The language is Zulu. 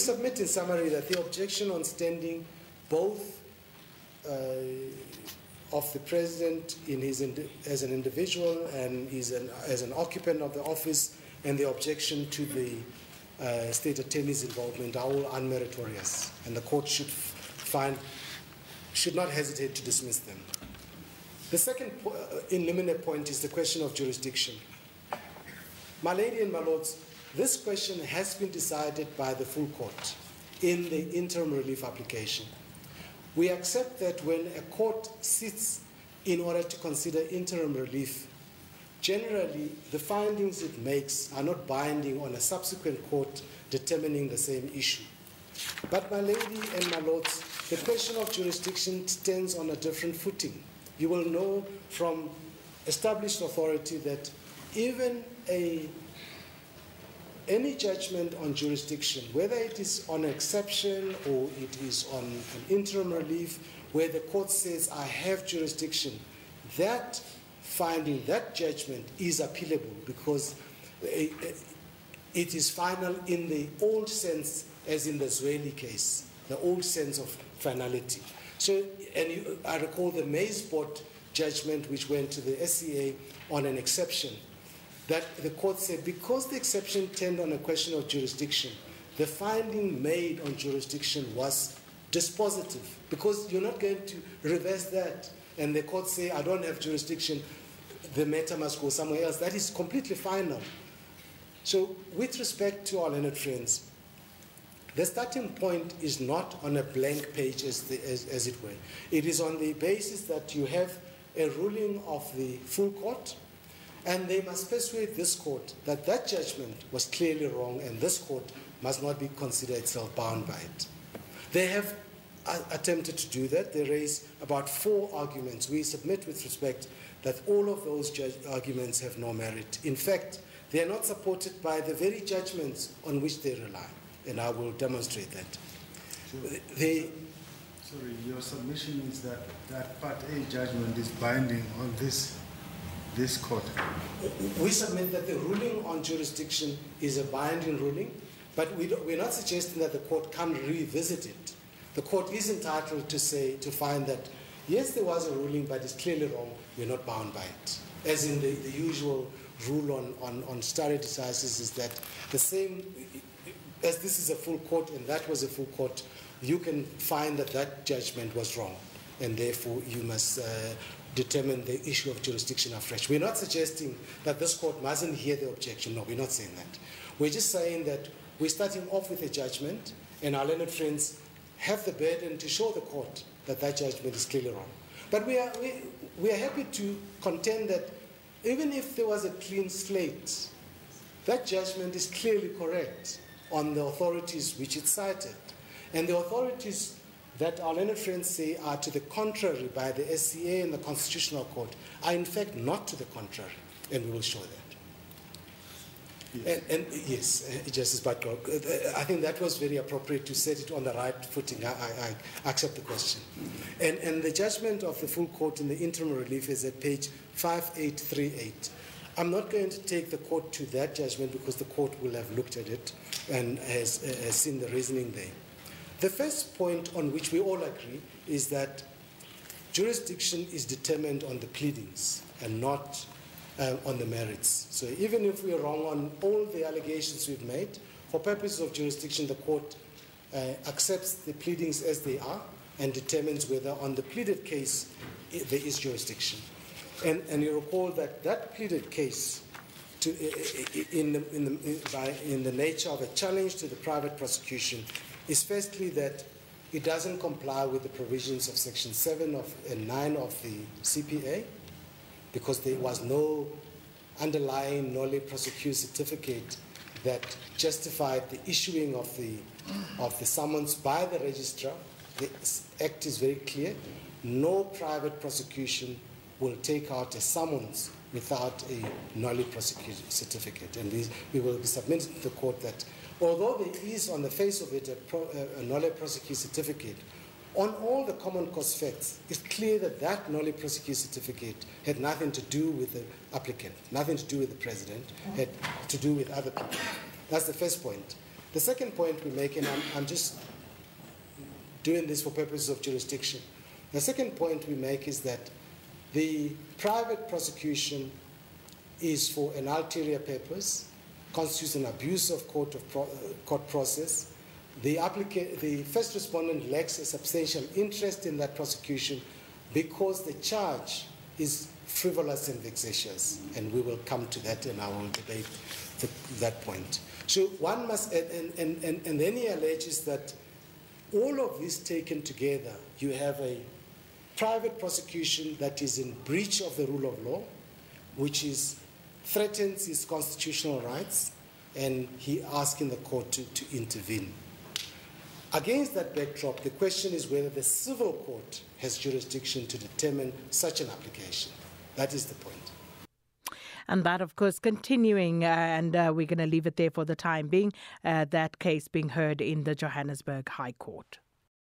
submit in summary that the objection on standing both uh, of the president in his indi- as an individual and an, as an occupant of the office and the objection to the uh, state attorney's involvement are all unmeritorious and the court should find should not hesitate to dismiss them. The second po- uh, in limine point is the question of jurisdiction. My lady and my lords, this question has been decided by the full court in the interim relief application. We accept that when a court sits in order to consider interim relief, generally the findings it makes are not binding on a subsequent court determining the same issue. But, my lady and my lords, the question of jurisdiction stands on a different footing. You will know from established authority that even a any judgment on jurisdiction, whether it is on exception or it is on an interim relief, where the court says, I have jurisdiction, that finding, that judgment is appealable because it is final in the old sense, as in the Zweli case, the old sense of finality. So, and you, I recall the Mays Board judgment, which went to the SCA on an exception that the court said because the exception turned on a question of jurisdiction, the finding made on jurisdiction was dispositive because you're not going to reverse that. And the court say, I don't have jurisdiction, the matter must go somewhere else. That is completely final. So, with respect to our learned friends, the starting point is not on a blank page, as, the, as, as it were. It is on the basis that you have a ruling of the full court, and they must persuade this court that that judgment was clearly wrong and this court must not be considered itself bound by it. They have uh, attempted to do that. They raise about four arguments. We submit with respect that all of those arguments have no merit. In fact, they are not supported by the very judgments on which they rely, and I will demonstrate that. They, Sorry, your submission is that that Part A judgment is binding on this, this court. We submit that the ruling on jurisdiction is a binding ruling, but we we're not suggesting that the court can revisit it. The court is entitled to say, to find that, yes, there was a ruling, but it's clearly wrong, we're not bound by it. As in the, the usual rule on, on, on stare decisis is that the same, as this is a full court and that was a full court, you can find that that judgment was wrong, and therefore you must uh, determine the issue of jurisdiction afresh. We're not suggesting that this court mustn't hear the objection. No, we're not saying that. We're just saying that we're starting off with a judgment, and our learned friends have the burden to show the court that that judgment is clearly wrong. But we are, we, we are happy to contend that even if there was a clean slate, that judgment is clearly correct on the authorities which it cited. And the authorities that our learned friends say are to the contrary by the SCA and the Constitutional Court are in fact not to the contrary, and we will show that. And, and yes, uh, Justice Butler, uh, I think that was very appropriate to set it on the right footing. I, I, I accept the question. And, and the judgment of the full court in the interim relief is at page 5838. I'm not going to take the court to that judgment because the court will have looked at it and has, uh, has seen the reasoning there. The first point on which we all agree is that jurisdiction is determined on the pleadings and not uh, on the merits. So even if we are wrong on all the allegations we've made, for purposes of jurisdiction, the court uh, accepts the pleadings as they are and determines whether on the pleaded case i- there is jurisdiction. And, and you recall that that pleaded case to, i- i- in, the, in, the, by, in the nature of a challenge to the private prosecution is firstly that it doesn't comply with the provisions of Section 7 of, and 9 of the CPA because there was no underlying nolle prosequi certificate that justified the issuing of the, of the summons by the registrar. The act is very clear. No private prosecution will take out a summons without a nolle prosequi certificate. And we will be submitting to the court that although there is on the face of it a, pro, a, a nolle prosequi certificate, on all the common cause facts, it's clear that that nolle prosequi certificate had nothing to do with the applicant, nothing to do with the president, had to do with other people. That's the first point. The second point we make, and I'm, I'm just doing this for purposes of jurisdiction. The second point we make is that the private prosecution is for an ulterior purpose, constitutes an abuse of court, of pro, uh, court process. The, applica- the first respondent lacks a substantial interest in that prosecution because the charge is frivolous and vexatious, and we will come to that and I will debate the, that point. So one must, and, and, and, and then he alleges that all of this taken together, you have a private prosecution that is in breach of the rule of law, which is threatens his constitutional rights, and he asking the court to, to intervene. Against that backdrop, the question is whether the civil court has jurisdiction to determine such an application. That is the point. And that, of course, continuing, uh, and uh, we're going to leave it there for the time being, uh, that case being heard in the Johannesburg High Court.